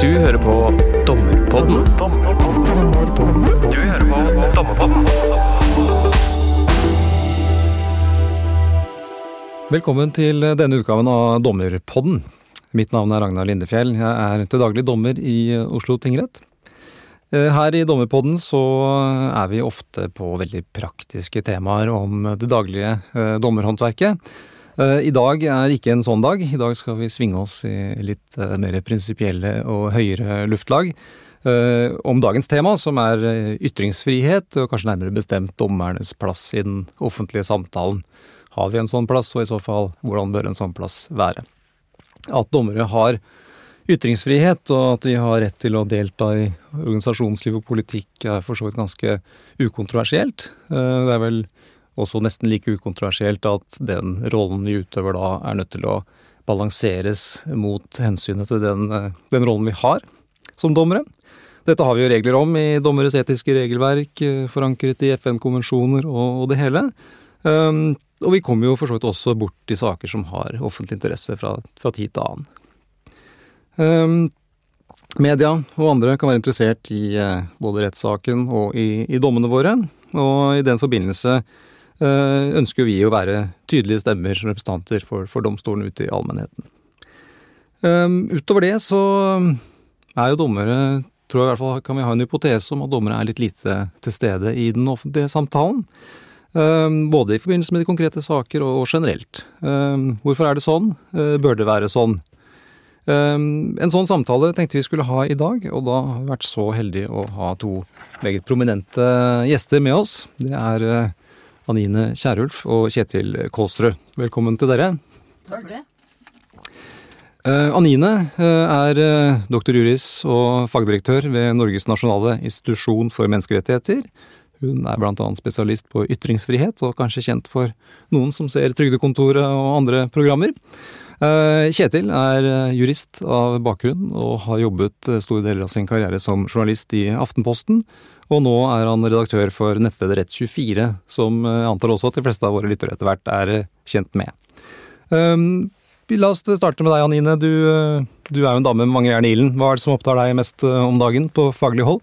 Du hører på Dommerpodden. Velkommen til denne utgaven av Dommerpodden. Mitt navn er Ragnar Lindefjell. Jeg er til daglig dommer i Oslo tingrett. Eh, Her i Dommerpodden så er vi ofte på veldig praktiske temaer om det daglige eh, dommerhåndverket. Eh, I dag er ikke en sånn dag. I dag skal vi svinge oss i litt eh, mer prinsipielle og høyere luftlag. eh, Om dagens tema, som er ytringsfrihet, og kanskje nærmere bestemt dommernes plass i den offentlige samtalen. Har vi en sånn plass, og i så fall, hvordan bør en sånn plass være? At dommere har ytringsfrihet, og at vi har rett til å delta i organisasjonsliv og politikk, er for så vidt ganske ukontroversielt. Det er vel også nesten like ukontroversielt at den rollen vi utøver da, er nødt til å balanseres mot hensynet til den, eh, den rollen vi har som dommere. Dette har vi jo regler om i dommeres etiske regelverk, eh, forankret i FN-konvensjoner og, og det hele. Um, og vi kommer jo for så vidt også bort i saker som har offentlig interesse fra, fra tid til annen. Um, media og andre kan være interessert i uh, både rettssaken og i, i dommene våre, og i den forbindelse ønsker vi å være tydelige stemmer som representanter for, for domstolen ute i allmennheten. Um, utover det så er jo dommere tror jeg i hvert fall kan vi ha en hypotese om at dommere er litt lite til stede i den offentlige samtalen. Um, både i forbindelse med de konkrete saker og, generelt. Um, hvorfor er det sånn? Uh, bør det være sånn? En sånn samtale tenkte vi skulle ha i dag, og da har vi vært så heldige å ha to meget prominente gjester med oss. Det er uh, Anine Kierulf og Kjetil Kåsrud. Velkommen til dere. Takk for det. Uh, Anine uh, er uh, doktor juris og fagdirektør ved Norges nasjonale institusjon for menneskerettigheter. Hun er annet spesialist på ytringsfrihet, og kanskje kjent for noen som ser Trygdekontoret og andre programmer. Kjetil er jurist av bakgrunn og har jobbet store deler av sin karriere som journalist i Aftenposten. Og nå er han redaktør for nettstedet Rett24, som eh, jeg antar også at de fleste av våre lyttere etter hvert er eh, kjent med. Um, La oss starte med deg, Anine. Du, eh, du er jo en dame med mange jern i ilden. Hva er det som opptar deg mest eh, om dagen på faglig hold?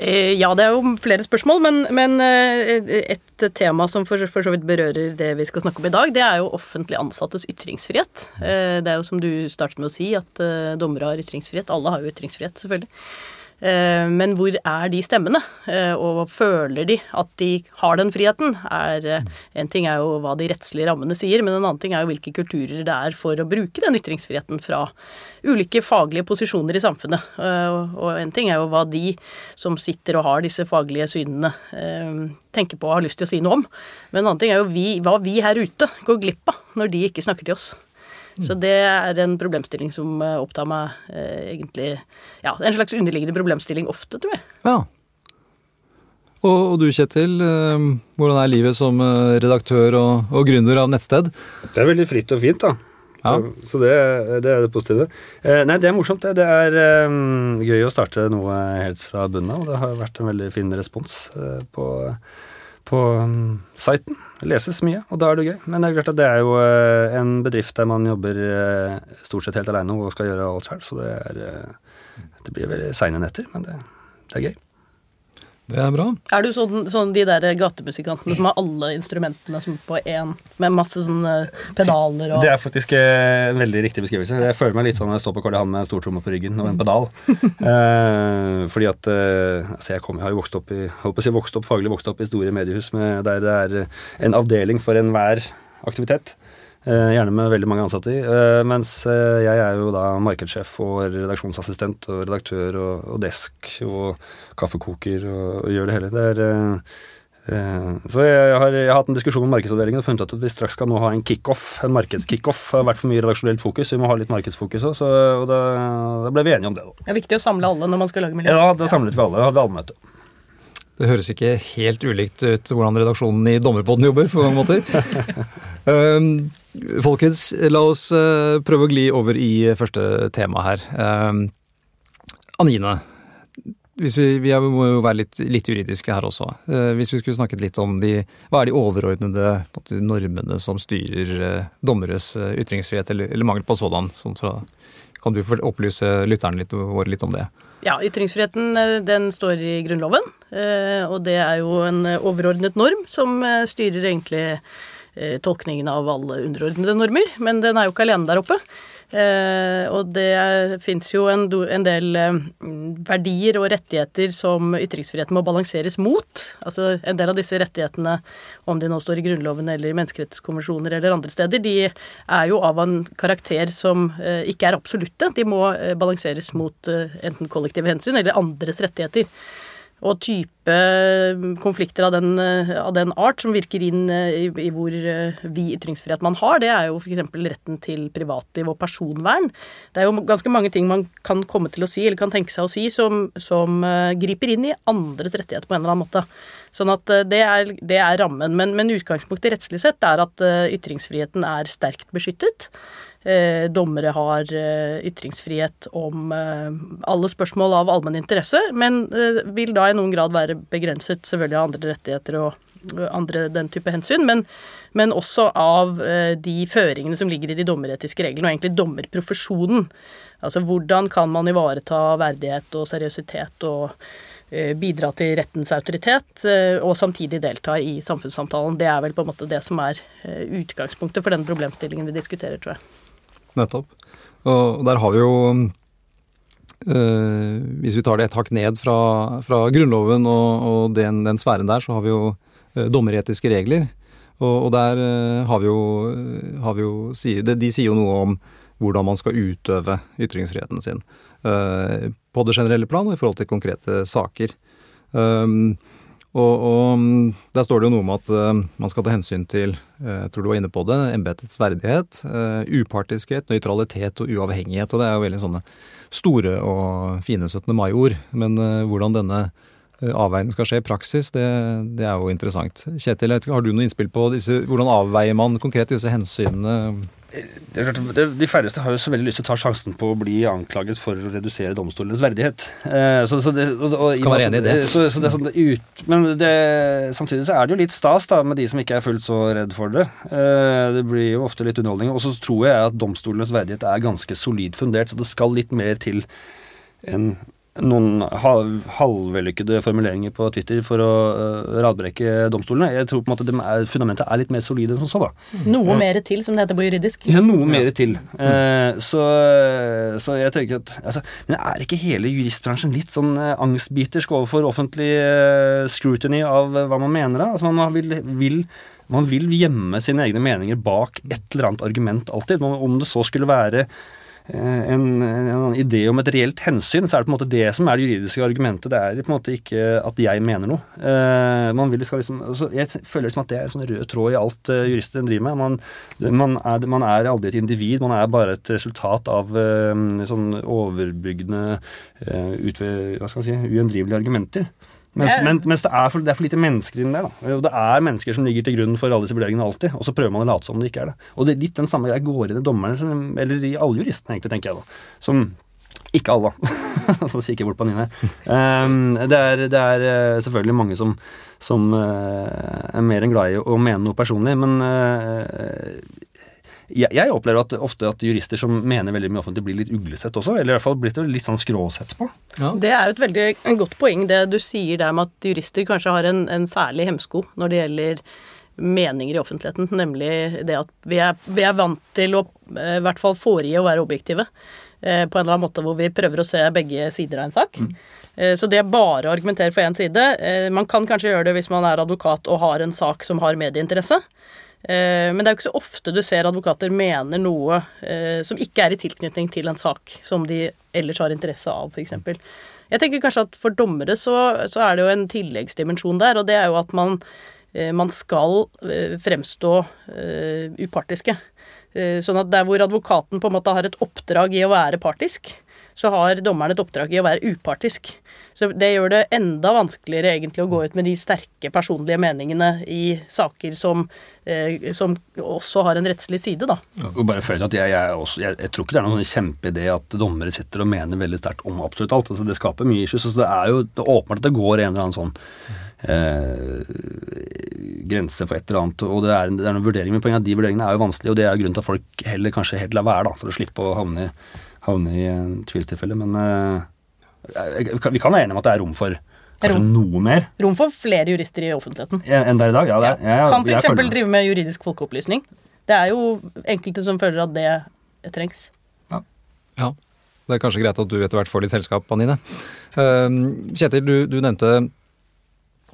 Eh, Ja, det er jo flere spørsmål, men, men eh, et tema som for, for så vidt berører det vi skal snakke om i dag, det er jo offentlig ansattes ytringsfrihet. Eh, Det er jo som du startet med å si, at eh, dommere har ytringsfrihet. Alle har jo ytringsfrihet, selvfølgelig. Eh, Men hvor er de stemmene? Eh, Og føler de at de har den friheten? Er, eh, en ting er jo hva de rettslige rammene sier, men en annen ting er jo hvilke kulturer det er for å bruke den ytringsfriheten fra ulike faglige posisjoner i samfunnet. Og- en ting er jo hva de som sitter og har disse faglige synene, tenker på og har lyst til å si noe om. Men en annen ting er jo vi, hva vi her ute går glipp av når de ikke snakker til oss. Så det er en problemstilling som eh, opptar meg eh, egentlig Ja, en slags underliggende problemstilling ofte, tror jeg. Ja. Og, og du, Kjetil. eh, Hvordan er livet som eh, redaktør og, og gründer av nettsted? Det er veldig fritt og fint, da. Ja. Så, det, det er det positive. Eh, nei, det er morsomt, det. Det er eh, gøy å starte noe helt fra bunnen av. og Det har vært en veldig fin respons eh, på, på um, siten. Leses mye, og da er det gøy. Men det er klart at det er jo eh, en bedrift der man jobber eh, stort sett helt aleine og skal gjøre alt sjøl, så det er eh, Det blir veldig seine netter, men det, det er gøy. Det er bra. Er du sånn, sånn de der gatemusikantene som har alle instrumentene som på én, med masse sånne pedaler og Det er faktisk eh, en veldig riktig beskrivelse. Jeg føler meg litt sånn når jeg står på Karl Johan med en stortromme på ryggen og en pedal. eh, fordi at eh, altså jeg, kom, jeg har jo vokst opp i holdt på å si vokst opp, faglig vokst opp i store mediehus med, der det er en avdeling for enhver aktivitet. Eh, gjerne med veldig mange ansatte i. Eh, mens eh, jeg er jo da markedssjef og redaksjonsassistent og redaktør og, og desk og kaffekoker og, og gjør det hele. Det er eh, Eh, Så jeg har, jeg har hatt en diskusjon med markedsavdelingen og funnet ut at vi straks skal nå ha en kickoff, en markedskickoff. Det har vært for mye redaksjonelt fokus, vi må ha litt markedsfokus òg, og da, da ble vi enige om det. Da. Det er viktig å samle alle når man skal lage miljø. Ja, da samlet vi alle, hadde allmøte. Det høres ikke helt ulikt ut hvordan redaksjonen i Dommerpodden jobber, på mange måter. um, folkens, la oss eh, prøve å gli over i første tema her. Um, Anine, hvis vi, vi må jo være litt, litt, juridiske her også. Eh, hvis vi skulle snakket litt om de, hva er de overordnede måte, normene som styrer eh, dommeres eh, ytringsfrihet, eller, eller, mangel på sådan? Kan du opplyse lytterne litt, våre litt om det? Ja, ytringsfriheten den står i Grunnloven. Og det er jo en overordnet norm som styrer egentlig tolkningen av alle underordnede normer. Men den er jo ikke alene der oppe. Eh, og det fins jo en, del eh, verdier og rettigheter som ytringsfriheten må balanseres mot. Altså En del av disse rettighetene, om de nå står i Grunnloven eller menneskerettskonvensjoner eller andre steder, de er jo av en karakter som eh, ikke er absolutte. De må eh, balanseres mot eh, enten kollektive hensyn eller andres rettigheter. Og type konflikter av den, av den, art som virker inn eh, i, i hvor eh, vid ytringsfrihet man har, det er jo f.eks. retten til privatliv og personvern. Det er jo ganske mange ting man kan komme til å si, eller kan tenke seg å si, som, som griper inn i andres rettigheter på en eller annen måte. Sånn at det, er, det, er, rammen. Men, men utgangspunktet rettslig sett er at ytringsfriheten er sterkt beskyttet. Eh, dommere har eh, ytringsfrihet om eh, alle spørsmål av allmenn interesse, men vil da i noen grad være begrenset selvfølgelig av andre rettigheter og andre den type hensyn, men, men også av de føringene som ligger i de dommeretiske reglene, og egentlig dommerprofesjonen. Altså hvordan kan man ivareta verdighet og seriøsitet og bidra til rettens autoritet, og samtidig delta i samfunnssamtalen. Det er vel på en måte det som er utgangspunktet for den problemstillingen vi diskuterer, tror jeg. Nettopp. Og der har vi jo øh, Hvis vi tar det et hakk ned fra, fra Grunnloven og, og den, den, sfæren der, så har vi jo øh, dommeretiske regler. Og, og der øh, har vi jo, har vi jo de, de sier jo noe om hvordan man skal utøve ytringsfriheten sin. på det generelle plan og i forhold til konkrete saker. Um, og, og, mm, Der står det jo noe om at uh, man skal ta hensyn til, uh, jeg tror du var inne på det, embetets verdighet, uh, upartiskhet, nøytralitet og uavhengighet. Og det er jo veldig sånne store og fine 17. mai-ord. Men hvordan denne avveiningen skal skje i praksis, det, det, er jo interessant. Kjetil, har du noe innspill på disse, hvordan avveier man konkret disse hensynene? De færreste har jo så veldig lyst til å ta sjansen på å bli anklaget for å redusere domstolenes verdighet. Eh, så, så det, og, og, kan være enig i det. Så, så det sånn ut, men det, samtidig så er det jo litt stas da, med de som ikke er fullt så redd for det. Eh, det blir jo ofte litt underholdning. Og så tror jeg at domstolenes verdighet er ganske solid fundert, så det skal litt mer til enn noen halvvellykkede formuleringer på Twitter for å uh, radbrekke domstolene. Jeg tror på en måte er, fundamentet er litt mer solide enn som så. da. Noe uh, mer til, som det heter på juridisk. Ja, noe mer til. Uh, så, så, jeg tenker at altså, Men er ikke hele juristbransjen litt sånn angstbitersk overfor offentlig scrutiny av hva man mener? da? Altså Man vil, vil man vil gjemme sine egne meninger bak et eller annet argument alltid. Om det så skulle være Eh, en, en, idé om et reelt hensyn, så er det på en måte det som er det juridiske argumentet. Det er på en måte ikke at jeg mener noe. Uh, man vil liksom, altså jeg føler liksom at det er en sånn rød tråd i alt uh, jurister driver med. Man, man, er, man, er, aldri et individ, man er bare et resultat av sånn overbyggende, hva skal man si, ugjendrivelige argumenter. Mens, men, mens det, er for, det, er for, lite mennesker inni der. da. Det er mennesker som ligger til grunn for alle disse vurderingene alltid, og så prøver man å late som det ikke er det. Og det er litt den samme greia går inn i dommerne, eller i alle juristene, egentlig, tenker jeg da. Som ikke alle, så kikker jeg bort på Nine. Um, det, er, det er uh, selvfølgelig mange som, som uh, er mer enn glad i å mene noe personlig, men uh, jeg, jeg, opplever at, ofte at jurister som mener veldig mye offentlig, blir litt uglesett også. Eller i hvert fall blitt litt sånn skråsett på. Ja. Det er jo et veldig godt poeng det du sier der med at jurister kanskje har en, en særlig hemsko når det gjelder meninger i offentligheten, nemlig det at vi er, vi er vant til å eh, i hvert fall foregi å være objektive eh, på en eller annen måte hvor vi prøver å se begge sider av en sak. Mm. Eh, så det er bare å argumentere for én side Man kan kanskje gjøre det hvis man er advokat og har en sak som har medieinteresse. Eh, men det er jo ikke så ofte du ser advokater mener noe eh, som ikke er i tilknytning til en sak som de ellers har interesse av, f.eks. Jeg tenker kanskje at for dommere så, så, er det jo en tilleggsdimensjon der, og det er jo at man, eh, man skal fremstå upartiske. Sånn at der hvor advokaten på en måte har et oppdrag i å være partisk, så har dommeren et oppdrag i å være upartisk. Så det gjør det enda vanskeligere egentlig å gå ut med de sterke personlige meningene i saker som, eh, som også har en rettslig side, da. Og bare før at jeg, jeg, også, jeg, jeg, tror ikke det er noen kjempeidé at dommere sitter og mener veldig sterkt om absolutt alt. Altså, det skaper mye issues. Altså, det er jo det er åpenbart at det går en eller annen sånn eh, grense for et eller annet. Og det er, det er noen vurderinger, men poenget er at de vurderingene er jo vanskelige, og det er grunnen til at folk heller kanskje helt lar være, da, for å slippe å havne, havne i en tvilstilfelle. Men eh, vi kan være enige om at det er rom for kanskje rom. noe mer. Rom for flere jurister i offentligheten. Enn det er i dag? Ja, det er, Jeg, kan f.eks. drive med juridisk folkeopplysning. Det er jo enkelte som føler at det trengs. Ja. ja. Det er kanskje greit at du etter hvert får litt selskap, Anine. Ehm, Kjetil, du, du nevnte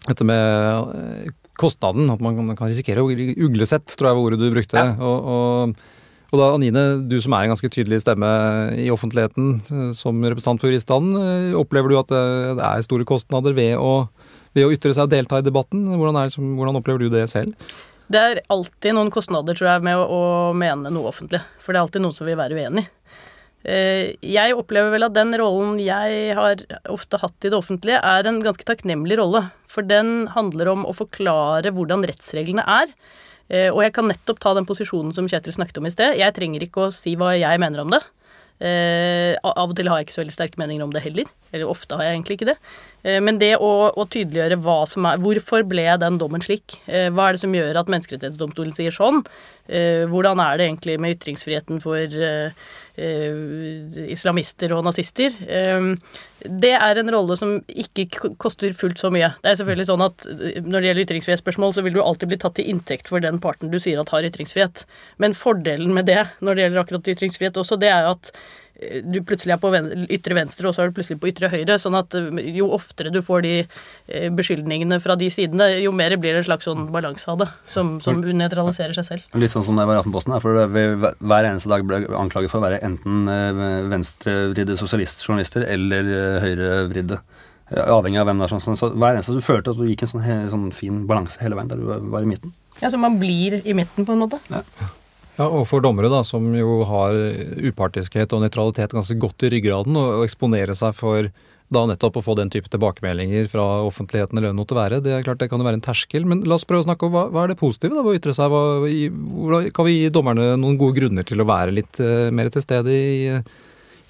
dette med eh, kostnaden. At man kan risikere å uglesett, tror jeg var ordet du brukte. Ja. Og, og og da, Anine, du som er en ganske tydelig stemme i offentligheten eh, som representant for juriststanden, eh, opplever du at det er store kostnader ved å, ved å ytre seg og delta i debatten? Hvordan, det, hvordan, opplever du det selv? Det er alltid noen kostnader, tror jeg, med å, å mene noe offentlig. For det er alltid noen som vil være uenig. Eh, jeg opplever vel at den rollen jeg har ofte hatt i det offentlige, er en ganske takknemlig rolle. For den handler om å forklare hvordan rettsreglene er. Eh, og jeg kan nettopp ta den posisjonen som Kjetil snakket om i sted. Jeg trenger ikke å si hva jeg mener om det. Eh, av og til har jeg ikke så veldig sterke meninger om det heller. Eller ofte har jeg egentlig ikke det. Eh, men det å, å, tydeliggjøre hva som er Hvorfor ble den dommen slik? Hva er det som gjør at Menneskerettighetsdomstolen sier sånn? Hvordan er det egentlig med ytringsfriheten for islamister og nazister? det er en rolle som ikke koster fullt så mye. Det er selvfølgelig sånn at Når det gjelder ytringsfrihetsspørsmål, så vil du alltid bli tatt til inntekt for den parten du sier at har ytringsfrihet. Men fordelen med det når det gjelder akkurat ytringsfrihet også, det er at du plutselig er på ytre venstre, og så er du plutselig på ytre høyre. Sånn at eh, jo oftere du får de eh, beskyldningene fra de sidene, jo mer blir det en slags sånn balanse av det, som, som nøytraliserer seg selv. Litt sånn som det var i Aftenposten, for vi hver eneste dag ble anklaget for å være enten eh, venstrevridde sosialistjournalister eller høyrevridde. Avhengig av hvem det er. Sånn, så hver eneste Du følte at du gikk en sånn, sånn fin balanse hele veien, der du var i midten. Ja, Så man blir i midten, på en måte? Ja. Ja, Og for dommere, da, som jo har upartiskhet og nøytralitet ganske godt i ryggraden, å eksponere seg for da nettopp å få den type tilbakemeldinger fra offentligheten eller noe til være, det er klart det kan jo være en terskel. Men la oss prøve å snakke om hva, hva er det positive da, ved å ytre seg? Hva, kan vi gi dommerne noen gode grunner til å være litt uh, mer til stede i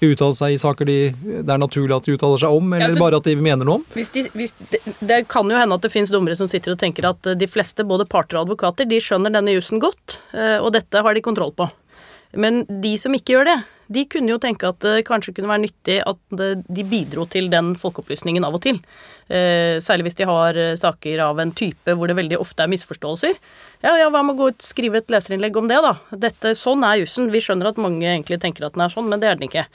uttale seg i saker de, det er naturlig at de uttaler seg om, eller ja, altså, bare at de mener noe om? De, hvis, det, det, kan jo hende at det finnes dommere som sitter og tenker at de fleste, både parter og advokater, de skjønner denne jussen godt, eh, og dette har de kontroll på. Men de som ikke gjør det, de kunne jo tenke at det kanskje kunne være nyttig at de bidro til den folkeopplysningen av og til. Eh, særlig hvis de har eh, saker av en type hvor det veldig ofte er misforståelser. Ja, ja, hva med å gå ut skrive et leserinnlegg om det, da? Dette, sånn er jussen. Vi skjønner at mange egentlig tenker at den er sånn, men det er den ikke.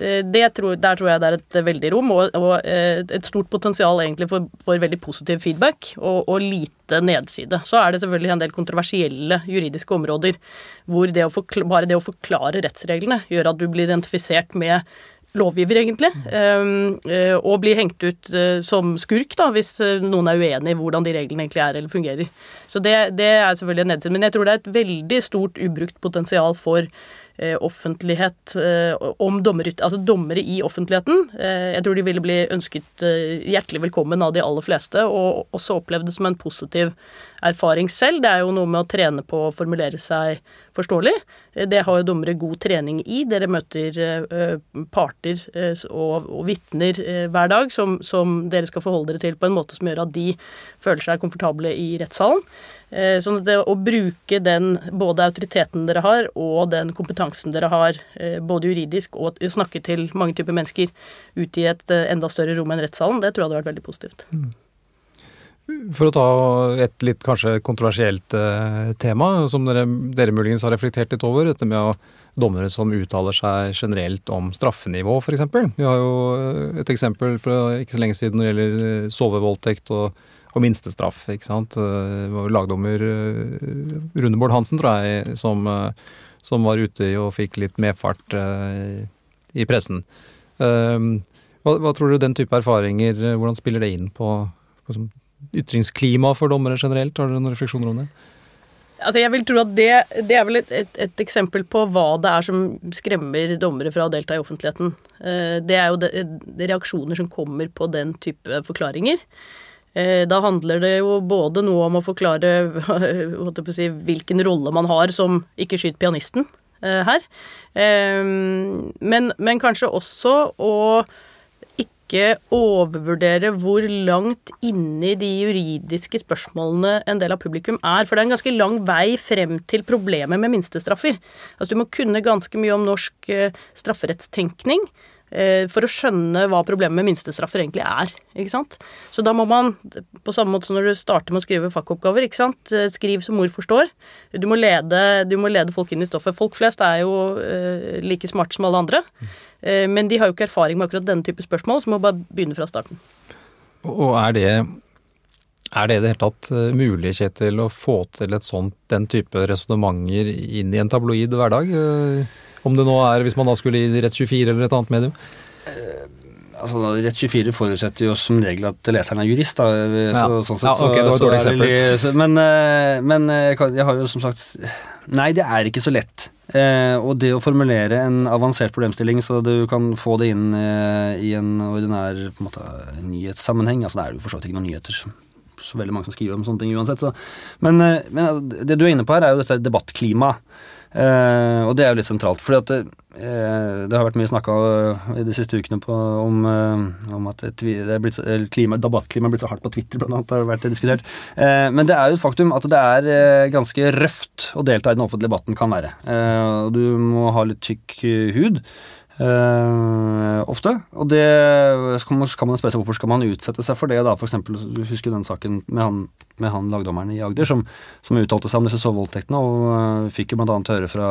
Eh, tror, der tror jeg det er et veldig rom, og, og eh, et stort potensial egentlig for, for veldig positiv feedback, og, og, lite nedside. Så er det selvfølgelig en del kontroversielle juridiske områder hvor det forklare, bare det å forklare rettsreglene gjør at du blir identifisert med lovgiver, egentlig, eh, og blir hengt ut som skurk da, hvis noen er uenig i hvordan de reglene egentlig er eller fungerer. Så det, det er selvfølgelig en nedside. Men jeg tror det er et veldig stort ubrukt potensial for Eh, offentlighet eh, om dommere, altså dommere i offentligheten. Eh, jeg tror de ville bli ønsket hjertelig velkommen av de aller fleste, og også opplevd det som en positiv erfaring selv. Det er jo noe med å trene på å formulere seg forståelig. Det har jo dommere god trening i. Dere møter parter og, og vitner hver dag som dere skal forholde dere til på en måte som gjør at de føler seg komfortable i rettssalen. Eh, sånn at det å bruke den både autoriteten dere har, og den kompetansen dere har, eh, både juridisk og snakke til mange typer mennesker ut i et eh, enda større rom enn rettssalen, det tror jeg hadde vært veldig positivt. Mm. For å ta et litt kanskje kontroversielt tema, som dere, dere muligens har reflektert litt over, dette med å dommere som uttaler seg generelt om straffenivå, f.eks. Vi har jo et eksempel fra ikke så lenge siden når det gjelder sovevoldtekt og og minstestraff. ikke sant? Det var lagdommer eh, Rune Bård Hansen, tror jeg, som, eh, som, var ute og fikk litt medfart eh, i pressen. Hva, hva, tror du den type erfaringer, hvordan spiller det inn på, på ytringsklima for dommere generelt? Har dere noen refleksjoner om det? Altså jeg vil tro at det, det er vel et, et, et, eksempel på hva det er som skremmer dommere fra å delta i offentligheten. Eh, det er jo de, de reaksjoner som kommer på den type forklaringer. Eh, da handler det jo både noe om å forklare si, hvilken rolle man har som ikke skyt pianisten eh, her, men, men kanskje også å ikke overvurdere hvor langt inni de juridiske spørsmålene en del av publikum er. For det er en ganske lang vei frem til problemet med minstestraffer. Altså, du må kunne ganske mye om norsk eh, strafferettstenkning Eh, for å skjønne hva problemet med minstestraffer egentlig er. ikke sant? Så da må man, på samme måte som når du starter med å skrive fakkoppgaver, ikke sant? Eh, skriv som mor forstår. Du må, lede, du må lede folk inn i stoffet. Folk flest er jo eh, like smarte som alle andre. Eh, men de har jo ikke erfaring med akkurat denne type spørsmål, så må bare begynne fra starten. Og er det er det i det hele tatt eh, mulig, Kjetil, å få til et sånt, den type resonnementer inn i en tabloid hverdag? Om det nå er, hvis man da skulle i Rett24 eller et annet medium? Eh, altså, Rett24 forutsetter jo som regel at leseren er jurist. Da. Så, ja. sånn sett, ja, okay, det var et dårlig eksempel. Men, eh, men jeg, har jo som sagt Nei, det er ikke så lett. Eh, og det å formulere en avansert problemstilling så du kan få det inn eh, i en ordinær på en måte, nyhetssammenheng altså Det er jo for så vidt ikke noen nyheter så veldig mange som skriver om sånne ting uansett. Så. Men, eh, men, det du er inne på her, er jo dette debattklimaet. Uh, og det er jo litt sentralt, for uh, det har vært mye snakka uh, i de siste ukene på, om, om, at det debattklimaet er blitt så hardt på Twitter, blant annet, har vært diskutert. men det er jo et faktum at det er ganske røft å delta i den offentlige debatten kan være. du må ha litt tykk hud. Uh, ofte. Og det kan man, kan man spørre seg hvorfor skal man utsette seg for det, da. For eksempel, du husker den saken med han, med han lagdommeren i Agder som, som, uttalte seg om disse sovevoldtektene, og uh, fikk jo blant annet høre fra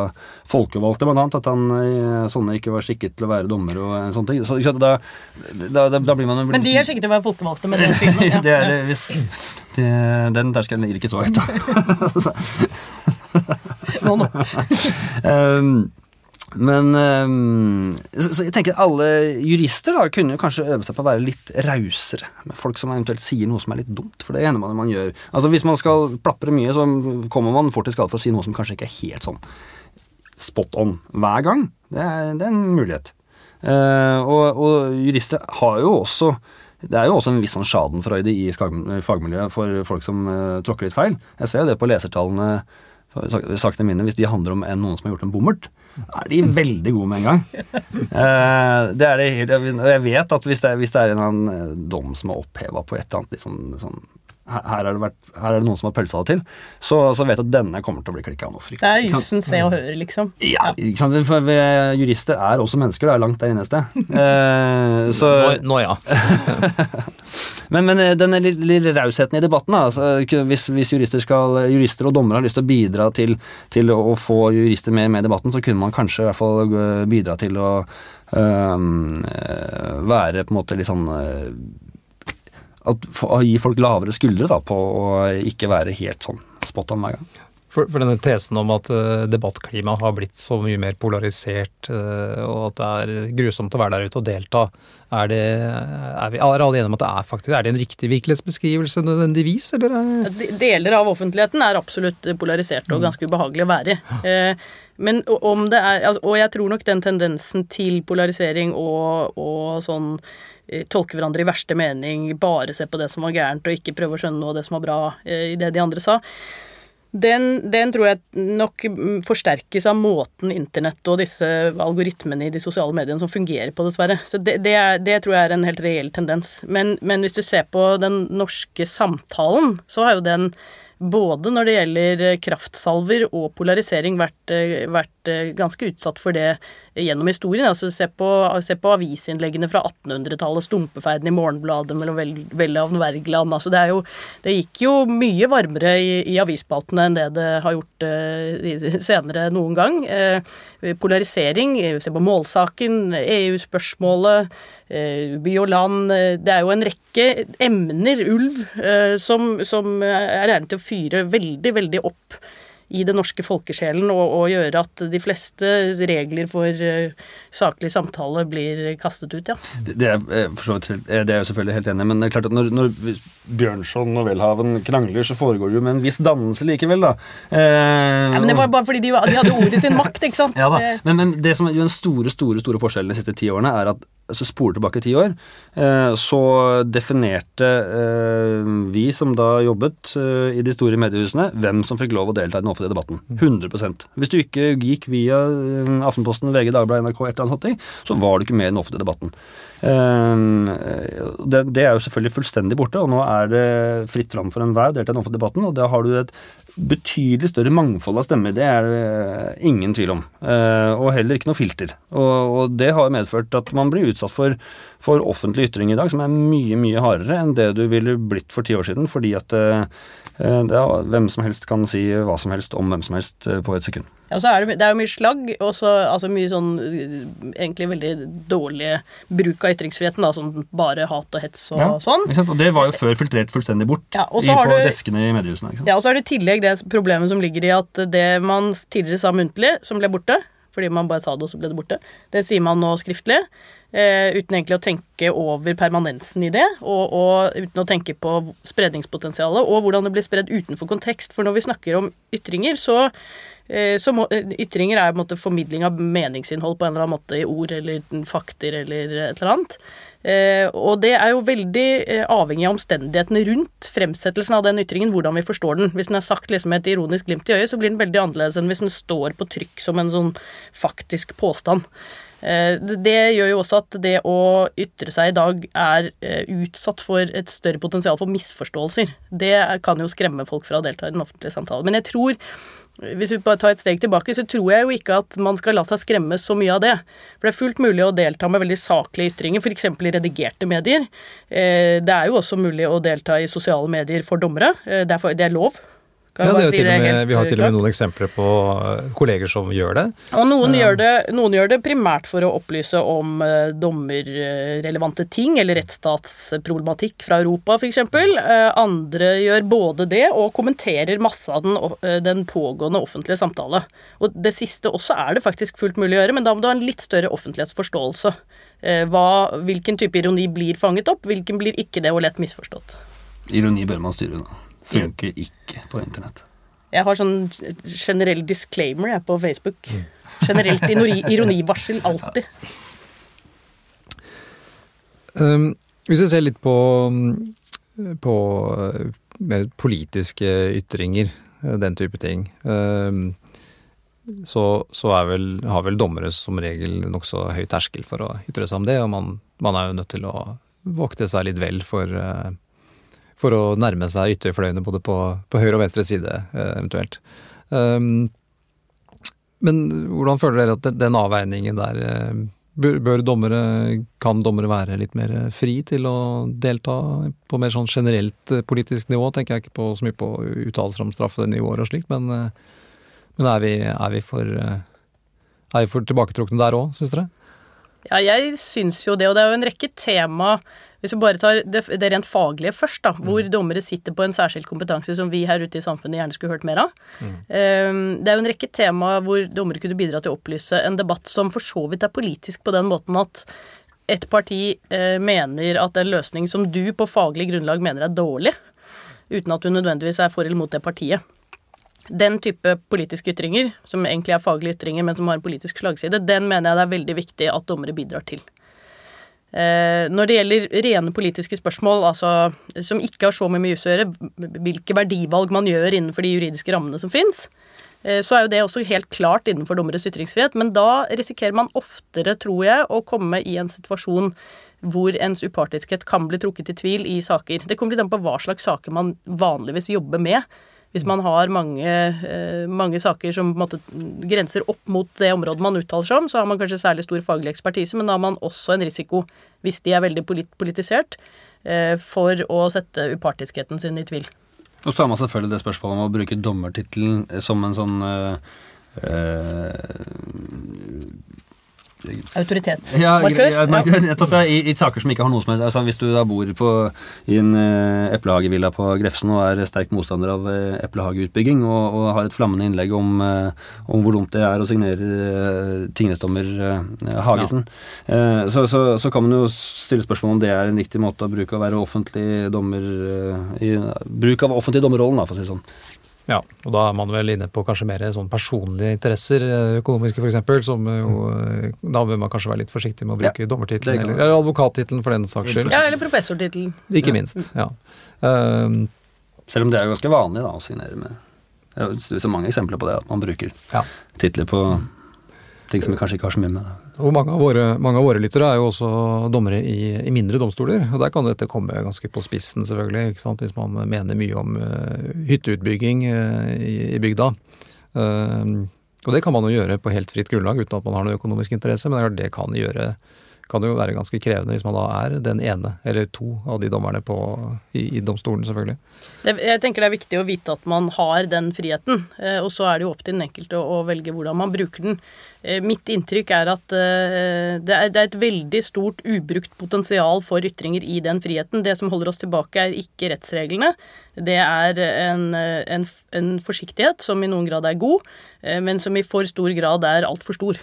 folkevalgte blant annet, at han uh, sånne ikke var skikket til å være dommer og uh, sånne ting. Så, så da, da, da, da, blir man Men de er skikket til å være folkevalgte med det synet? Ja. det er, hvis, det, den terskelen ligger ikke så høyt, da. nå, nå. um, men um, så, jeg tenker alle jurister da kunne kanskje øve seg på å være litt rausere med folk som eventuelt sier noe som er litt dumt, for det hender man man gjør. Altså Hvis man skal plapre mye, så kommer man fort til skade for å si noe som kanskje ikke er helt sånn spot on hver gang. Det er, det er en mulighet. Uh, og, og, jurister har jo også det er jo også en viss sånn schadenfreude i fagmiljøet for folk som uh, tråkker litt feil. Jeg ser jo det på lesertallene sakene mine hvis de handler om noen som har gjort en bommert er de veldig gode med en gang. Uh, det er det helt, jeg vet at hvis det, hvis det er en annen eh, dom som er oppheva på et eller annet liksom, sånn, her, er vært, her, er det noen som har pølsa det til, så, så vet jeg at denne kommer til å bli klikka noe fryktelig. Det er jussen se og høre, liksom. Ja, ikke sant? For vi, jurister er også mennesker, det er langt der inne et sted. Uh, så Nå, nå ja. men, men denne lille rausheten i debatten, altså, hvis, hvis jurister, skal, jurister, og dommere har lyst til å bidra til, til å få jurister med i debatten, så kunne man kanskje i hvert fall bidra til å øh, være på en måte litt sånn at, å gi folk lavere skuldre da, på å ikke være helt sånn spot on hver gang. For, for, denne tesen om at uh, debattklimaet har blitt så mye mer polarisert, uh, og at det er grusomt å være der ute og delta, er, det, er vi er alle enige om at det er faktisk Er det en riktig virkelighetsbeskrivelse nødvendigvis, eller? Deler av offentligheten er absolutt polarisert og mm. ganske ubehagelig å være i. Uh, men om det er altså, Og jeg tror nok den tendensen til polarisering og, og sånn tolke hverandre i verste mening, bare se på det som var gærent, og ikke prøve å skjønne noe av det som var bra i det de andre sa den, den, tror jeg nok forsterkes av måten internett og disse algoritmene i de sosiale mediene som fungerer på, dessverre. Så det, det, er, det tror jeg er en helt reell tendens. Men, men, hvis du ser på den norske samtalen, så har jo den både når det gjelder kraftsalver og polarisering, vært, vært ganske utsatt for det gjennom historien. Altså Se på, se på avisinnleggene fra 1800-tallet, stumpeferden i Morgenbladet mellom Welhavn og Wergeland. Altså det, det, gikk jo mye varmere i, i avisspaltene enn det det har gjort uh, senere noen gang. Uh, polarisering, se på målsaken, EU-spørsmålet, uh, by og land. Det er jo en rekke emner, ulv, som, som er egnet til å fyre veldig, veldig opp i det norske folkesjelen og, og gjøre at de fleste regler for uh, saklig samtale blir kastet ut, ja. Det, det, er, for vidt, det er jeg selvfølgelig helt enig i, men det er klart at når, når Bjørnson og Welhaven krangler, så foregår det jo med en viss dannelse likevel, da. Eh, ja, men Det var bare fordi de, de hadde ordet i sin makt, ikke sant? Ja da, men, men det som er den store, store, store forskjellen de siste ti årene, er at så spoler tilbake ti år, eh, så definerte eh, vi som da jobbet eh, i de store mediehusene, hvem som fikk lov å delta i den offentlige debatten. 100% Hvis du ikke gikk via Aftenposten, VG, Dagbladet, NRK, et eller annet sånt, så var du ikke med i den offentlige debatten. Det, det, er jo selvfølgelig fullstendig borte, og nå er det fritt fram for enhver å delta i den offentlige debatten, og da har du et betydelig større mangfold av stemmer. Det er det ingen tvil om. Og heller ikke noe filter. Og, og det har medført at man blir utsatt for, for offentlig ytring i dag som er mye, mye hardere enn det du ville blitt for ti år siden, fordi at det, er, hvem som helst kan si hva som helst om hvem som helst uh, på et sekund. Ja, så er det, det er jo mye slagg, og så altså mye sånn egentlig veldig dårlig bruk av ytringsfriheten, da, som bare hat og hets og ja, sånn. Og det var jo før filtrert fullstendig bort ja, i, på du, deskene i mediehusene. Ja, og så er det i tillegg det problemet som ligger i at det man tidligere sa muntlig, som ble borte, fordi man bare sa det, og så ble det borte. Det sier man nå skriftlig. Eh, uten egentlig å tenke over permanensen i det, og, og, uten å tenke på spredningspotensialet og hvordan det blir spredd utenfor kontekst. For når vi snakker om ytringer, så, eh, så må, eh, Ytringer er måte formidling av meningsinnhold på en eller annen måte i ord eller fakter eller et eller annet. Eh, og det er jo veldig eh, avhengig av omstendighetene rundt fremsettelsen av den ytringen, hvordan vi forstår den. Hvis den er sagt liksom med et ironisk glimt i øyet, så blir den veldig annerledes enn hvis den står på trykk som en sånn faktisk påstand. Eh, det gjør jo også at det å ytre seg i dag er eh, utsatt for et større potensial for misforståelser. Det kan jo skremme folk fra å delta i den offentlige samtalen. Men jeg tror, hvis vi bare tar et steg tilbake, så tror jeg jo ikke at man skal la seg skremme så mye av det. For det er fullt mulig å delta med veldig saklige ytringer, f.eks. i redigerte medier. Eh, det er jo også mulig å delta i sosiale medier for dommere. Er, for, det er lov. Ja, det si det med, vi har til og med noen eksempler på eh, kolleger som gjør det. Og noen, gjør det, noen gjør det primært for å opplyse om uh, dommerrelevante ting, eller rettsstatsproblematikk fra Europa f.eks. Uh, andre gjør både det og kommenterer masse av den, uh, den, pågående offentlige samtale. Og det siste også er det faktisk fullt mulig å gjøre, men da må du ha en litt større offentlighetsforståelse. Uh, hva, hvilken type ironi blir fanget opp, hvilken blir ikke det og lett misforstått. Ironi bør man styre unna funker ikke på internett. Jeg har sånn generell disclaimer jeg på Facebook. Mm. Generelt ironivarsel alltid. Um, hvis vi ser litt på, på uh, mer politiske ytringer, uh, den type ting, um, så, så vel, har vel dommere som regel nokså høy terskel for å ytre seg om det, og man, man, er jo nødt til å vokte seg litt vel for uh, for å nærme seg ytterfløyene både på, på høyre og venstre side, eh, eventuelt. Um, men hvordan føler dere at den avveiningen der bør, bør, dommere, Kan dommere være litt mer fri til å delta på mer sånn generelt eh, politisk nivå? Tenker jeg ikke på så mye på uttalelser om straffenivåer og slikt, men, men er, vi, er, vi for, er vi for tilbaketrukne der òg, syns dere? Ja, jeg syns jo det, og det er jo en rekke tema hvis vi bare tar det, det rent faglige først, da, hvor mm. dommere sitter på en særskilt kompetanse som vi her ute i samfunnet gjerne skulle hørt mer av. Mm. Um, det er jo en rekke tema hvor dommere kunne bidra til å opplyse en debatt som for så vidt er politisk på den måten at et parti uh, mener at en løsning som du på faglig grunnlag mener er dårlig, uten at du nødvendigvis er for eller mot det partiet. Den type politiske ytringer, som egentlig er faglige ytringer, men som har en politisk slagside, den mener jeg det er veldig viktig at dommere bidrar til. Eh, når det gjelder rene politiske spørsmål, altså, som ikke har så mye med jus å gjøre, hvilke verdivalg man gjør innenfor de juridiske rammene som fins, eh, så er jo det også helt klart innenfor dommeres ytringsfrihet. Men da risikerer man oftere, tror jeg, å komme i en situasjon hvor ens upartiskhet kan bli trukket i tvil i saker. Det kommer litt an på hva slags saker man vanligvis jobber med. Hvis man har mange, eh, mange saker som måte, grenser opp mot det området man uttaler seg om, så har man kanskje særlig stor faglig ekspertise, men da har man også en risiko, hvis de er veldig politisert, eh, for å sette upartiskheten sin i tvil. Og så har man selvfølgelig det spørsmålet om å bruke dommertittelen som en sånn øh, Autoritet. Ja, Markør? ja, nettopp, ja, i, I saker som ikke har noe som helst altså, Hvis du da bor på, i en uh, eplehagevilla på Grefsen og er sterk motstander av uh, eplehageutbygging, og, og har et flammende innlegg om, uh, om hvor dumt det er å signere uh, tingrettsdommer Hagesen, så, så, så, kan man jo stille spørsmål om det er en riktig måte å bruke å være offentlig dommer i, Bruk av offentlig dommerrollen, da, for å si det sånn. Ja, og da er man vel inne på kanskje mer sånn personlige interesser, eh, økonomiske f.eks., som jo eh, Da bør man kanskje være litt forsiktig med å bruke ja, dommertittelen, eller, eller advokattittelen for den saks skyld. Ja, eller professortittelen. Ikke minst, ja. Um, Selv om det er jo ganske vanlig da, å signere med Det er så mange eksempler på det, at man bruker ja. titler på ting som vi kanskje ikke har så mye med. Og mange av våre, mange av våre lyttere er jo også dommere i, i, mindre domstoler, og der kan dette komme ganske på spissen, selvfølgelig. Hvis man mener mye om uh, hytteutbygging uh, i, i, bygda. Uh, og det kan man jo gjøre på helt fritt grunnlag uten at man har noe økonomisk interesse, men det kan gjøre kan jo være ganske krevende hvis man da er den ene eller to av de dommerne på, i, i, domstolen, selvfølgelig. Det, jeg tenker det er viktig å vite at man har den friheten, eh, og så er det jo opp til den enkelte å, å velge hvordan man bruker den. Eh, mitt inntrykk er at eh, det er, det er, et veldig stort ubrukt potensial for ytringer i den friheten. Det som holder oss tilbake, er ikke rettsreglene. Det er en, en, en forsiktighet som i noen grad er god, men som i for stor grad er altfor stor.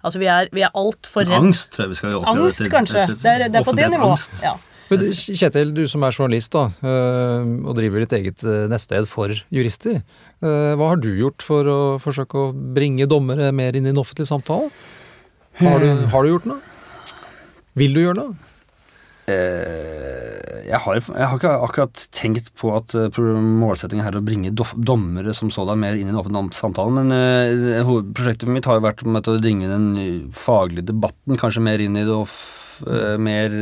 Altså vi er, vi er altfor redd. Angst tror jeg vi skal oppleve. Angst, til, kanskje. Det er, det er på det nivået. Ja. Men Kjetil, du som er journalist da, øh, og driver ditt eget øh, nettsted for jurister. Øh, hva har du gjort for å forsøke å bringe dommere mer inn i den offentlige samtalen? Har du, har du gjort noe? Vil du gjøre noe? Eh, jeg har, jeg har, ikke akkurat tenkt på at målsettingen her er å bringe dommere som sådan mer inn i den offentlige samtalen, men prosjektet mitt har jo vært å bringe den faglige debatten kanskje mer inn i det, og mer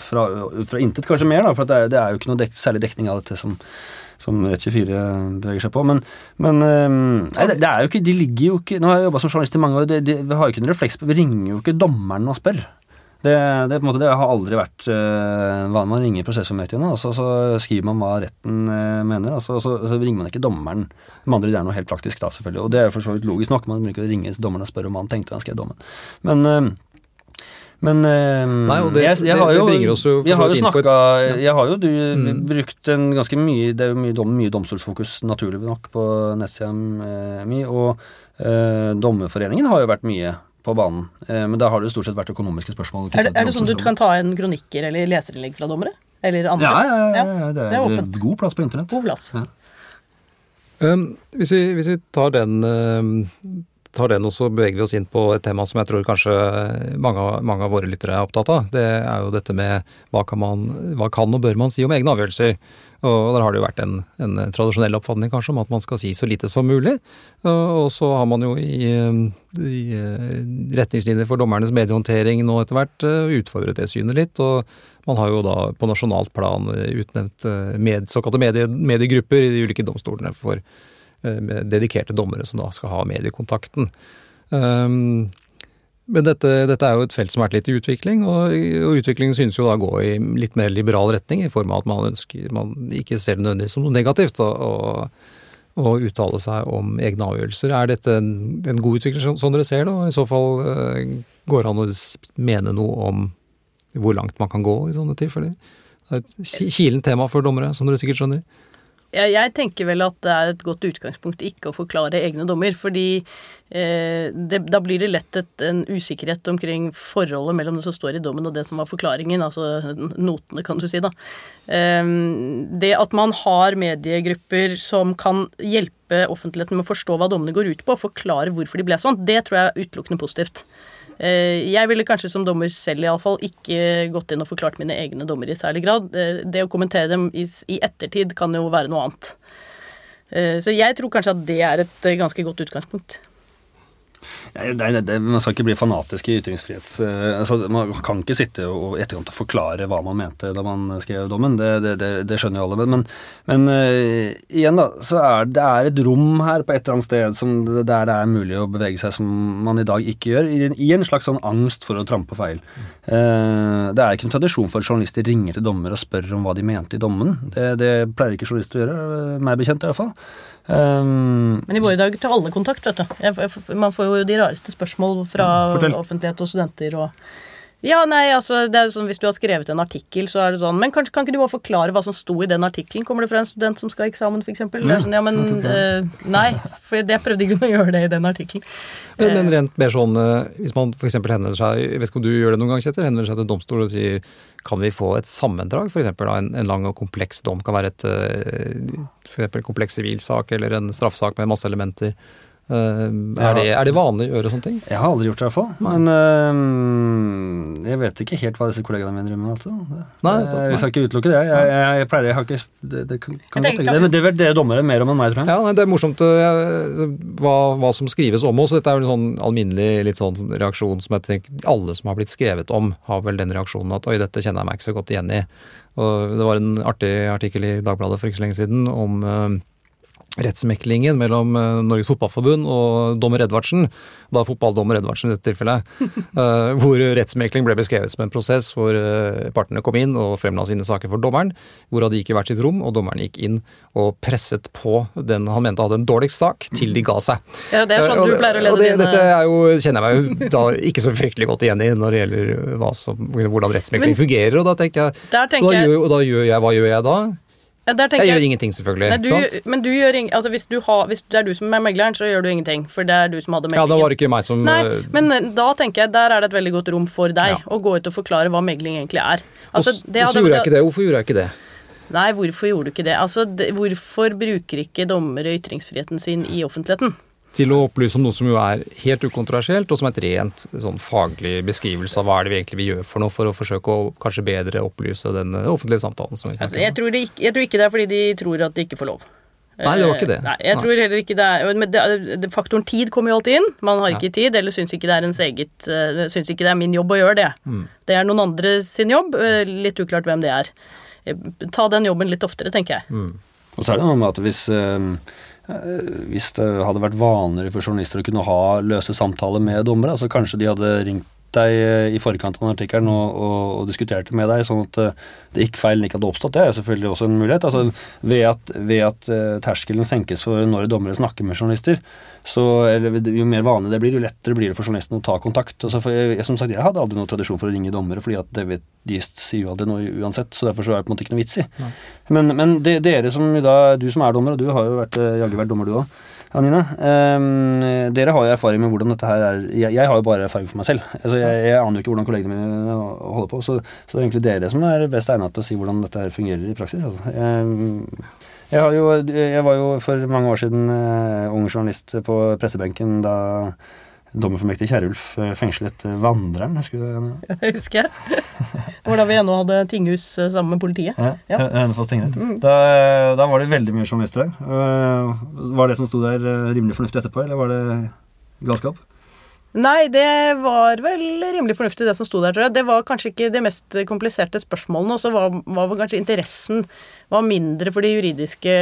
fra, fra intet kanskje mer, da, for det er, det er, jo ikke noe dekt, særlig dekning av dette som som Rett24 beveger seg på. Men, men nei, det, det, er jo ikke, de ligger jo ikke Nå har jeg jobba som journalist i mange år, vi har jo ikke en refleks Vi ringer jo ikke dommeren og spør. Det, det, måte, det, har aldri vært uh, Man ringer prosessformøtene, og så, så, skriver man hva retten uh, mener. Og så, så, så, ringer man ikke dommeren. Med andre det er noe helt praktisk, da, selvfølgelig. Og det er for så vidt logisk nok. Man bruker å ringe dommeren og spørre om han tenkte han skrev dommen. Men uh, men Nei, det, jeg, jeg, har jo, jeg har jo snakka Jeg har jo du, mm. brukt en ganske mye Det er jo mye, dom, mye domstolsfokus, naturlig nok, på nettsida mi. Og Dommerforeningen har jo vært mye på banen. Eh, men da har det stort sett vært økonomiske spørsmål. Er det, er det sånn du kan ta en kronikker eller leserinnlegg fra dommere? Eller andre? Ja, ja, ja, ja det, er, det er god plass på internett. God plass. Ja. Um, hvis, vi, hvis, vi, tar den, um, tar den og så beveger vi oss inn på et tema som jeg tror kanskje mange, mange, av våre lyttere er opptatt av. Det er jo dette med hva kan, man, hva kan og bør man si om egne avgjørelser. Og der har det jo vært en, en, tradisjonell oppfatning kanskje om at man skal si så lite som mulig. Og så har man jo i, i eh, retningslinjer for dommernes mediehåndtering nå etter hvert eh, utfordret det synet litt. Og man har jo da på nasjonalt plan utnevnt eh, med, såkalte medie, mediegrupper i de ulike domstolene for dedikerte dommere som da skal ha mediekontakten. Um, men dette, dette, er jo et felt som har vært litt i utvikling, og, og, utviklingen synes jo da å gå i litt mer liberal retning, i form av at man ønsker Man ikke ser det nødvendigvis som noe negativt å, uttale seg om egne avgjørelser. Er dette en, en god utvikling, sånn dere ser det? Og i så fall uh, går det an å mene noe om hvor langt man kan gå i sånne tilfeller? Det er et kilent tema for dommere, som dere sikkert skjønner. Jeg, jeg, tenker vel at det er et godt utgangspunkt ikke å forklare egne dommer, fordi eh, det, da blir det lett et, en usikkerhet omkring forholdet mellom det som står i dommen og det som var forklaringen, altså notene, kan du si, da. Eh, det at man har mediegrupper som kan hjelpe offentligheten med å forstå hva dommene går ut på, og forklare hvorfor de ble sånn, det tror jeg er utelukkende positivt. Eh, jeg ville kanskje som dommer selv iallfall ikke gått inn og forklart mine egne dommer i særlig grad. Eh, det å kommentere dem i ettertid kan jo være noe annet. Eh, så jeg tror kanskje at det er et ganske godt utgangspunkt. Nei, det, det, man skal ikke bli fanatisk i ytringsfrihet. Eh, altså, man kan ikke sitte og etterkant og forklare hva man mente da man skrev dommen. Det, det skjønner jo alle. Men, men uh, igjen, da, så er det er et rom her på et eller annet sted som, der det er mulig å bevege seg som man i dag ikke gjør, i, i en slags sånn angst for å trampe feil. Uh, det er ikke en tradisjon for at journalister ringer til dommer og spør om hva de mente i dommen. Det, det pleier ikke journalister å gjøre, meg bekjent i hvert fall. Um, Men i våre dager til alle kontakt, vet du. Jeg, jeg, man får jo de rareste spørsmål fra Fortell. offentlighet og studenter og Ja, nei, altså, det er jo sånn hvis du har skrevet en artikkel, så er det sånn Men kanskje kan ikke du bare forklare hva som sto i den artikkelen? Kommer det fra en student som skal ha eksamen, f.eks.? Ja, sånn, ja, men uh, Nei, for jeg prøvde ikke å gjøre det i den artikkelen. Men, men rent mer sånn, eh, hvis man f.eks. henvender seg jeg vet ikke om du gjør det noen gang, Kjetil, henvender seg til domstol og sier kan vi få et sammendrag, f.eks. En, en lang og kompleks dom kan være et eh, for eksempel en kompleks sivilsak eller en straffesak med masse elementer. Eh, Ja. Er, det, er det vanlig å gjøre sånne ting? Jeg har aldri gjort det, i hvert fall. Men øhm, jeg vet ikke helt hva disse kollegaene mine driver med. Altså. Det, Nei, jeg, det- jeg skal ikke utelukke det. Jeg, jeg, jeg pleier, jeg har ikke Det, det kan, godt tenke det, men det vet dere dommere mer om enn meg, tror jeg. Ja, nei, Det er morsomt eh, hva, hva som skrives om oss. Dette er jo en sånn alminnelig litt sånn reaksjon som jeg tenker alle som har blitt skrevet om, har vel den reaksjonen at oi, dette kjenner jeg meg ikke så godt igjen i. Og Det var en artig artikkel i Dagbladet for ikke så lenge siden om rettsmeklingen mellom eh, Norges Fotballforbund og dommer Edvardsen, da fotballdommer Edvardsen i dette tilfellet, eh, hvor rettsmekling ble beskrevet som en prosess hvor eh, partene kom inn og fremla sine saker for dommeren, hvorav de gikk i hvert sitt rom, og dommeren gikk inn og presset på den han mente hadde en dårligst sak, til de ga seg. Ja, det er sånn du pleier å og lede det, dine Dette er jo, kjenner jeg meg jo da ikke så fryktelig godt igjen i når det gjelder hva som, hvordan rettsmekling Men- fungerer, og da tenker jeg, tenker... da gjør, og da gjør jeg, hva gjør jeg da? Tenker Jeg gjør ingenting, selvfølgelig. Nei, du, men du gjør ing, altså hvis, du har, hvis det er du som er megleren, så gjør du ingenting. For det er du som hadde meglingen. Ja, det da var det ikke meg som Nei, eh, men eh, da tenker jeg der er det et veldig godt rom for deg Ja. å gå ut og forklare hva megling egentlig er. Altså, det og så gjorde jeg ikke det. Hvorfor gjorde jeg ikke det? Nei, hvorfor gjorde du ikke det? Altså, det, hvorfor bruker ikke dommere ytringsfriheten sin i offentligheten? Til å opplyse om noe som jo er helt ukontroversielt, og som er et rent sånn faglig beskrivelse av hva er det vi egentlig vil gjøre for noe, for å forsøke å kanskje bedre opplyse den eh, offentlige samtalen. som vi Altså, jeg, tror det ikke, jeg tror ikke det er fordi de tror at de ikke får lov. Nei, det var ikke det. Eh, Nei, jeg Nei. tror heller ikke det er men det, det, Faktoren tid kommer jo alltid inn. Man har ikke tid, eller syns ikke det er ens eget eh, Syns ikke det er min jobb å gjøre det. Mm. Det er noen andre sin jobb. eh, Litt uklart hvem det er. Eh, Ta den jobben litt oftere, tenker jeg. Mm. Og så er det noe med at hvis, øh, hvis det hadde vært vanligere for journalister å kunne ha løse samtaler med dommere, så kanskje de hadde ringt deg øh, i forkant av den artikkelen og, og, og diskuterte med deg, sånn at øh, det ikke feilen ikke hadde oppstått. Det er selvfølgelig også en mulighet. Altså, ved at, ved at øh, terskelen senkes for når dommere snakker med journalister, så, eller jo mer vanlig det blir, jo lettere blir det for journalisten å ta kontakt. Altså, jeg, som sagt, jeg hadde aldri noen tradisjon for å ringe dommere, fordi at det vet, de sier jo aldri noe uansett, så derfor så er det på en måte ikke noe vits i. Men, men det, dere som da, du som er dommer, og du har jo vært, eh, jaggu vært dommer du òg, Anine. um, dere har jo erfaring med hvordan dette her er jeg, jeg har jo bare erfaring for meg selv. Altså, jeg, jeg aner jo ikke hvordan kollegene mine holder på, så, så det er egentlig dere som er best egnet til å si hvordan dette her fungerer i praksis. Altså. Jeg, jeg, har jo, jeg var jo for mange år siden uh, ung journalist på pressebenken da dommerformektig Kjerulf eh, fengslet eh, Vandreren, husker du det? Det husker jeg. Det da vi ennå hadde tinghus eh, sammen med politiet. Ja, Ja. Hønefoss tingrett. Da, da var det veldig mye journalister der. Var det som sto der rimelig fornuftig etterpå, eller var det galskap? Nei, det var vel rimelig fornuftig det som sto der, tror jeg. Det var kanskje ikke de mest kompliserte spørsmålene, og så var, var kanskje interessen var mindre for de juridiske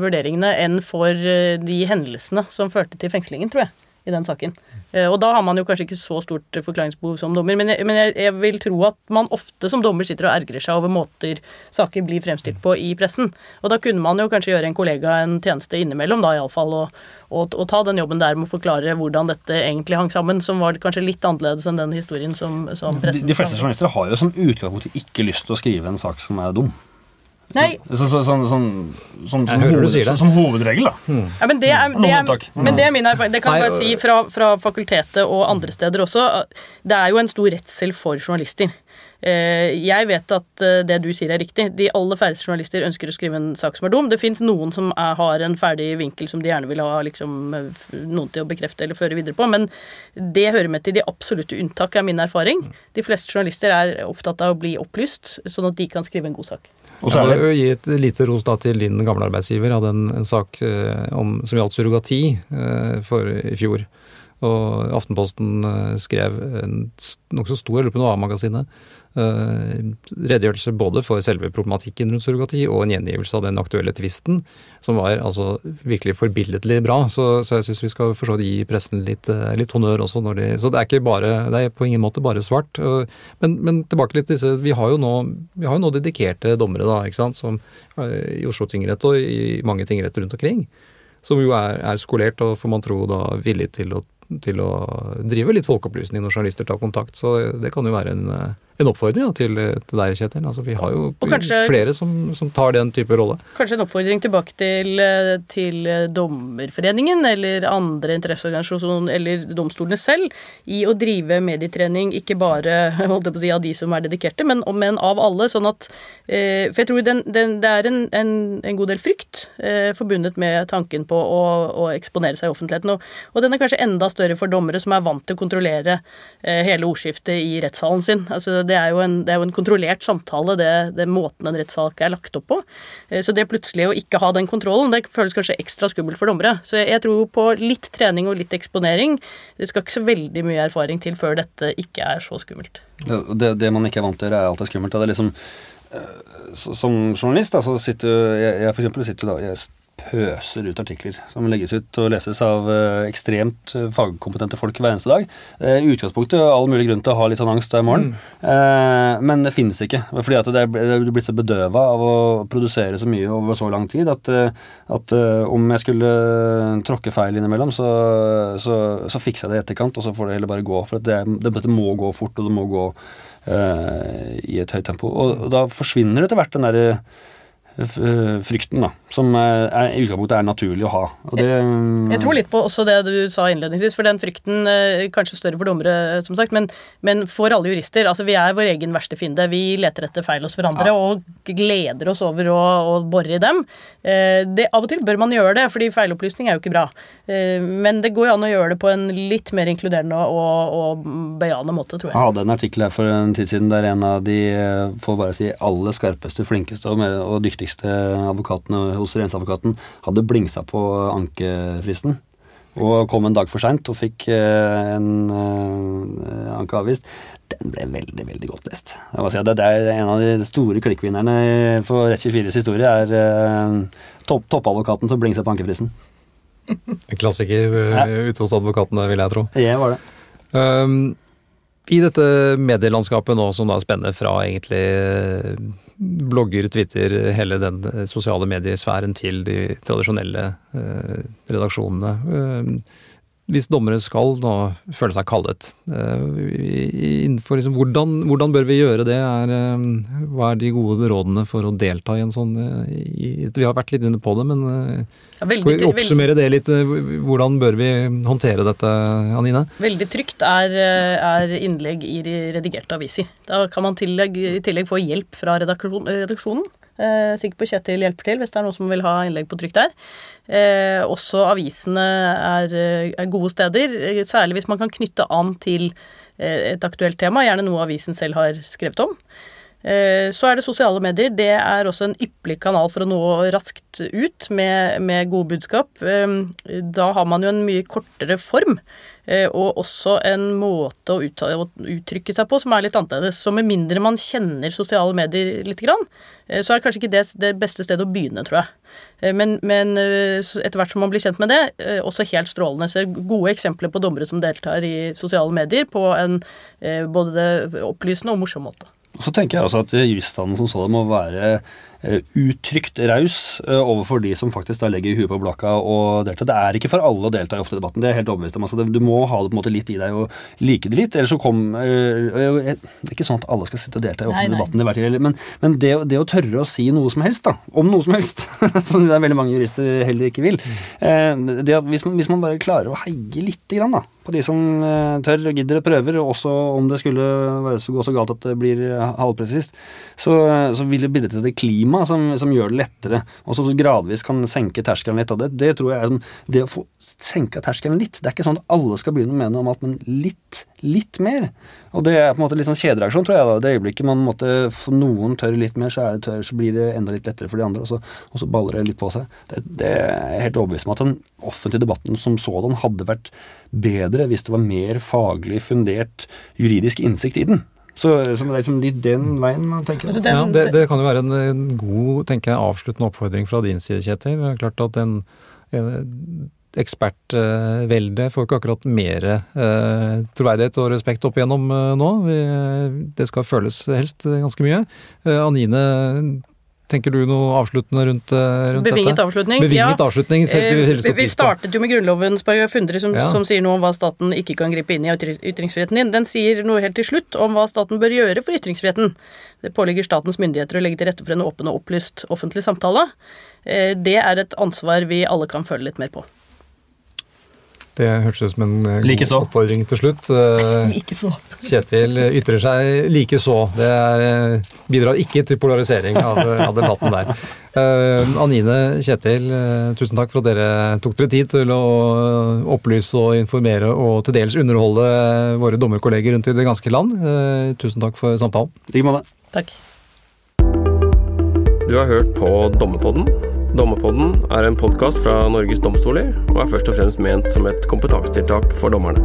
vurderingene enn for de hendelsene som førte til fengslingen, tror jeg, i den saken. Eh, Og da har man jo kanskje ikke så stort forklaringsbehov som dommer, men, jeg, men jeg, vil tro at man ofte som dommer sitter og ergrer seg over måter saker blir fremstilt på i pressen. Og da kunne man jo kanskje gjøre en kollega en tjeneste innimellom, da iallfall, og, og, og ta den jobben der med å forklare hvordan dette egentlig hang sammen, som var kanskje litt annerledes enn den historien som, som De, pressen de fleste journalister har jo som utgangspunkt ikke lyst til å skrive en sak som er dum. Nei, Så, så, sånn, sånn, sånn, som, hoved, sier som, som hovedregel, da. Ja, men det er, det er, unntak. men det er min erfaring. Det kan jeg bare si fra, fra fakultetet og andre steder også. Det er jo en stor redsel for journalister. Eh, Jeg vet at eh, det du sier er riktig. De aller færreste journalister ønsker å skrive en sak som er dum. Det fins noen som er, har en ferdig vinkel som de gjerne vil ha liksom, eh, noen til å bekrefte eller føre videre på, men det hører med til de absolutte unntak, er min erfaring. De fleste journalister er opptatt av å bli opplyst, sånn at de kan skrive en god sak. Og så er det jo gi et lite ros da til din gamle arbeidsgiver. Hadde en, en sak eh, om, som gjaldt surrogati eh, for i fjor. Og Aftenposten eh, skrev en nokså stor, eller på noe annet magasinet, eh, redegjørelse både for selve problematikken rundt surrogati og en gjengivelse av den aktuelle tvisten, som var altså virkelig forbilledlig bra. Så, så jeg syns vi skal for så vidt gi pressen litt, eh, litt honnør også. De, så det er ikke bare, det er på ingen måte bare svart. Men, men tilbake litt til disse Vi har jo nå, vi har jo nå dedikerte dommere, da, ikke sant, som eh, i Oslo tingrett og i mange tingretter rundt omkring. som jo er, er skolert og får man tro da villig til å, til å drive litt folkeopplysning når journalister tar kontakt. Så det kan jo være en, eh, en oppfordring da, til, til deg, Kjetil. Altså, vi har jo kanskje- flere som, som tar den type rolle. Kanskje en oppfordring tilbake til, eh, til eh, Dommerforeningen eller andre interesseorganisasjoner eller domstolene selv i å drive medietrening, ikke bare si, av de som er dedikerte, men, men av alle. sånn at, eh, For jeg tror den, den, det er en, en, en god del frykt eh, forbundet med tanken på å, å eksponere seg i offentligheten. Og, og den er kanskje enda større for dommere som er vant til å kontrollere eh, hele ordskiftet i rettssalen sin. Altså, det, er jo en, det er jo en kontrollert samtale, det, det måten en rettssak er lagt opp på. Eh, Så det plutselig å ikke ha den kontrollen, det føles kanskje ekstra skummelt for dommere. Så jeg tror på litt trening og litt eksponering. Det skal ikke så veldig mye erfaring til før dette ikke er så skummelt. Det, det, man ikke er vant til, er alltid skummelt. Det er liksom, eh, som journalist da, så sitter jeg, jeg for sitter da, jeg pøser ut artikler som legges ut og leses av eh, ekstremt eh, fagkompetente folk hver eneste dag. Eh, I utgangspunktet all mulig grunn til å ha litt sånn angst i morgen, eh, men det finnes ikke. Fordi at det er, blitt så bedøva av å produsere så mye over så lang tid at, at om jeg skulle tråkke feil innimellom, så, så, så fikser jeg det i etterkant, og så får det heller bare gå. For det, det, må gå fort, og det må gå uh, i et høyt tempo. Og, og da forsvinner etter hvert den derre frykten, da, som er, i utgangspunktet er naturlig å ha. Det, Jeg tror litt på også det du sa innledningsvis, for den frykten eh, kanskje større for dommere, som sagt, men, men for alle jurister. Altså, vi er vår egen verste fiende. Vi leter etter feil hos hverandre og gleder oss over å, å bore i dem. Eh, Det, av og til bør man gjøre det, fordi feilopplysning er jo ikke bra. Eh, Men det går jo an å gjøre det på en litt mer inkluderende og, og bejaende måte, tror jeg. Jeg hadde en artikkel her for en tid siden der en av de eh, får bare si aller skarpeste, flinkeste og, og dyktigste advokatene hos renseadvokaten hadde blingsa på ankefristen. Og kom en dag for seint og fikk eh, en eh, anke avvist. Den ble veldig veldig godt lest. Si det, er En av de store klikkvinnerne for Rett24s historie er eh, topp, toppadvokaten som blingset på ankefristen. En klassiker Ja. ute hos advokatene, vil jeg tro. Ja, var det. Um, I dette medielandskapet nå som da spenner fra egentlig blogger, Twitter, hele den eh, sosiale mediesfæren til de tradisjonelle eh, redaksjonene. Hvis dommere skal nå føle seg kallet, eh, innenfor liksom, hvordan, hvordan bør vi gjøre det? Er, eh, hva er de gode rådene for å delta i en sånn eh, i, Vi har vært litt inne på det, men Ja, veldig, vi oppsummere det litt? Hvordan bør vi håndtere dette, Anine? veldig trygt er, er innlegg i redigerte aviser. Da kan man tillegg, i tillegg få hjelp fra redaksjon, redaksjonen. Sikkert på Kjetil hjelper til hvis det er noen som vil ha innlegg på trykk der. Eh, også avisene er, eh, er gode steder, eh, særlig hvis man kan knytte an til eh, et aktuelt tema, gjerne noe avisen selv har skrevet om. Eh, Så er det sosiale medier. Det er også en ypperlig kanal for å nå raskt ut med, med gode budskap. Eh, Da har man jo en mye kortere form, eh, og også en måte å uttale, å uttrykke seg på som er litt annerledes. Så med mindre man kjenner sosiale medier lite grann, så er det kanskje ikke det det beste stedet å begynne, tror jeg. Men, men etter hvert som man blir kjent med det, også helt strålende. Så gode eksempler på dommere som deltar i sosiale medier på en både opplysende og morsom måte. Så tenker jeg også at juriststanden som sådan må være uttrykt raus eh, overfor de som faktisk da legger huet på blakka og deltar. Det er ikke for alle å delta i offentlig debatten. Det er helt overbevist om. Altså, du må ha det på en måte litt i deg og like det litt. Ellers så kom eh, eh, Det er ikke sånn at alle skal sitte og delta i ofte debatten i hvert tilfelle, men, men det, det å tørre å si noe som helst, da, om noe som helst, som det er veldig mange jurister heller ikke vil eh, det at hvis, man, hvis man bare klarer å heie lite grann da, på de som eh, tør og gidder og prøver, også om det skulle gå så galt at det blir eh, halvpresist, så, eh, så vil det bidra til et klima som, som gjør det lettere, og som gradvis kan senke terskelen litt. Og det, det tror jeg er sånn, det å få senka terskelen litt. Det er ikke sånn at alle skal begynne å mene om alt, men litt, litt mer. Og det er på en måte litt sånn kjedereaksjon, tror jeg. da, Det øyeblikket man måtte noen tør litt mer, så, er det tør, så blir det enda litt lettere for de andre, og så, og så baller det litt på seg. Det, det er helt overbevist om at den offentlige debatten som sådan hadde vært bedre hvis det var mer faglig fundert juridisk innsikt i den. Så, liksom, det er liksom litt den veien man tenker. Altså, den- ja, det, det kan jo være en, en god tenker jeg, avsluttende oppfordring fra din side, Kjetil. Det er klart at en, en ekspertvelde får ikke akkurat mer eh, troverdighet og respekt opp igjennom eh, nå. Vi, det skal føles helst ganske mye. Eh, Anine Tenker du noe avsluttende rundt, eh, rundt Bevinget dette? avslutning. Bevinget ja. avslutning Eh, Vi startet jo med Grunnloven paragraf 100, som, Ja. som sier noe om hva staten ikke kan gripe inn i ytringsfriheten din. Den sier noe helt til slutt om hva staten bør gjøre for ytringsfriheten. Det påligger statens myndigheter å legge til rette for en åpen og opplyst offentlig samtale. Eh, Det er et ansvar vi alle kan føle litt mer på. Det hørtes ut som en eh, god like oppfordring til slutt. like Ikke så. Kjetil ytrer seg likeså. Det er, eh, bidrar ikke til polarisering av, av debatten der. Uh, Anine, Kjetil, eh, tusen takk for at dere tok dere tid til å opplyse og informere og til dels underholde våre dommerkolleger rundt i det ganske land. Uh, Tusen takk for samtalen. I like måte. Takk. Du har hørt på Dommerpodden. Dommerpodden er en podkast fra Norges domstoler, og er først og fremst ment som et kompetansetiltak for dommerne.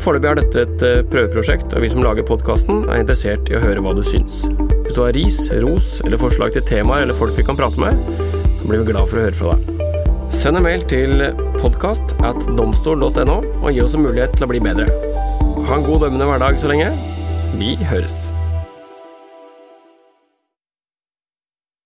Foreløpig er dette et eh, prøveprosjekt, og vi som lager podkasten er interessert i å høre hva du syns. Hvis du har ris, ros eller forslag til temaer eller folk vi kan prate med, så blir vi glad for å høre fra deg. Send en mail til podkast at domstol.no og gi oss en mulighet til å bli bedre. Ha en god dømmende hverdag så lenge. Vi høres.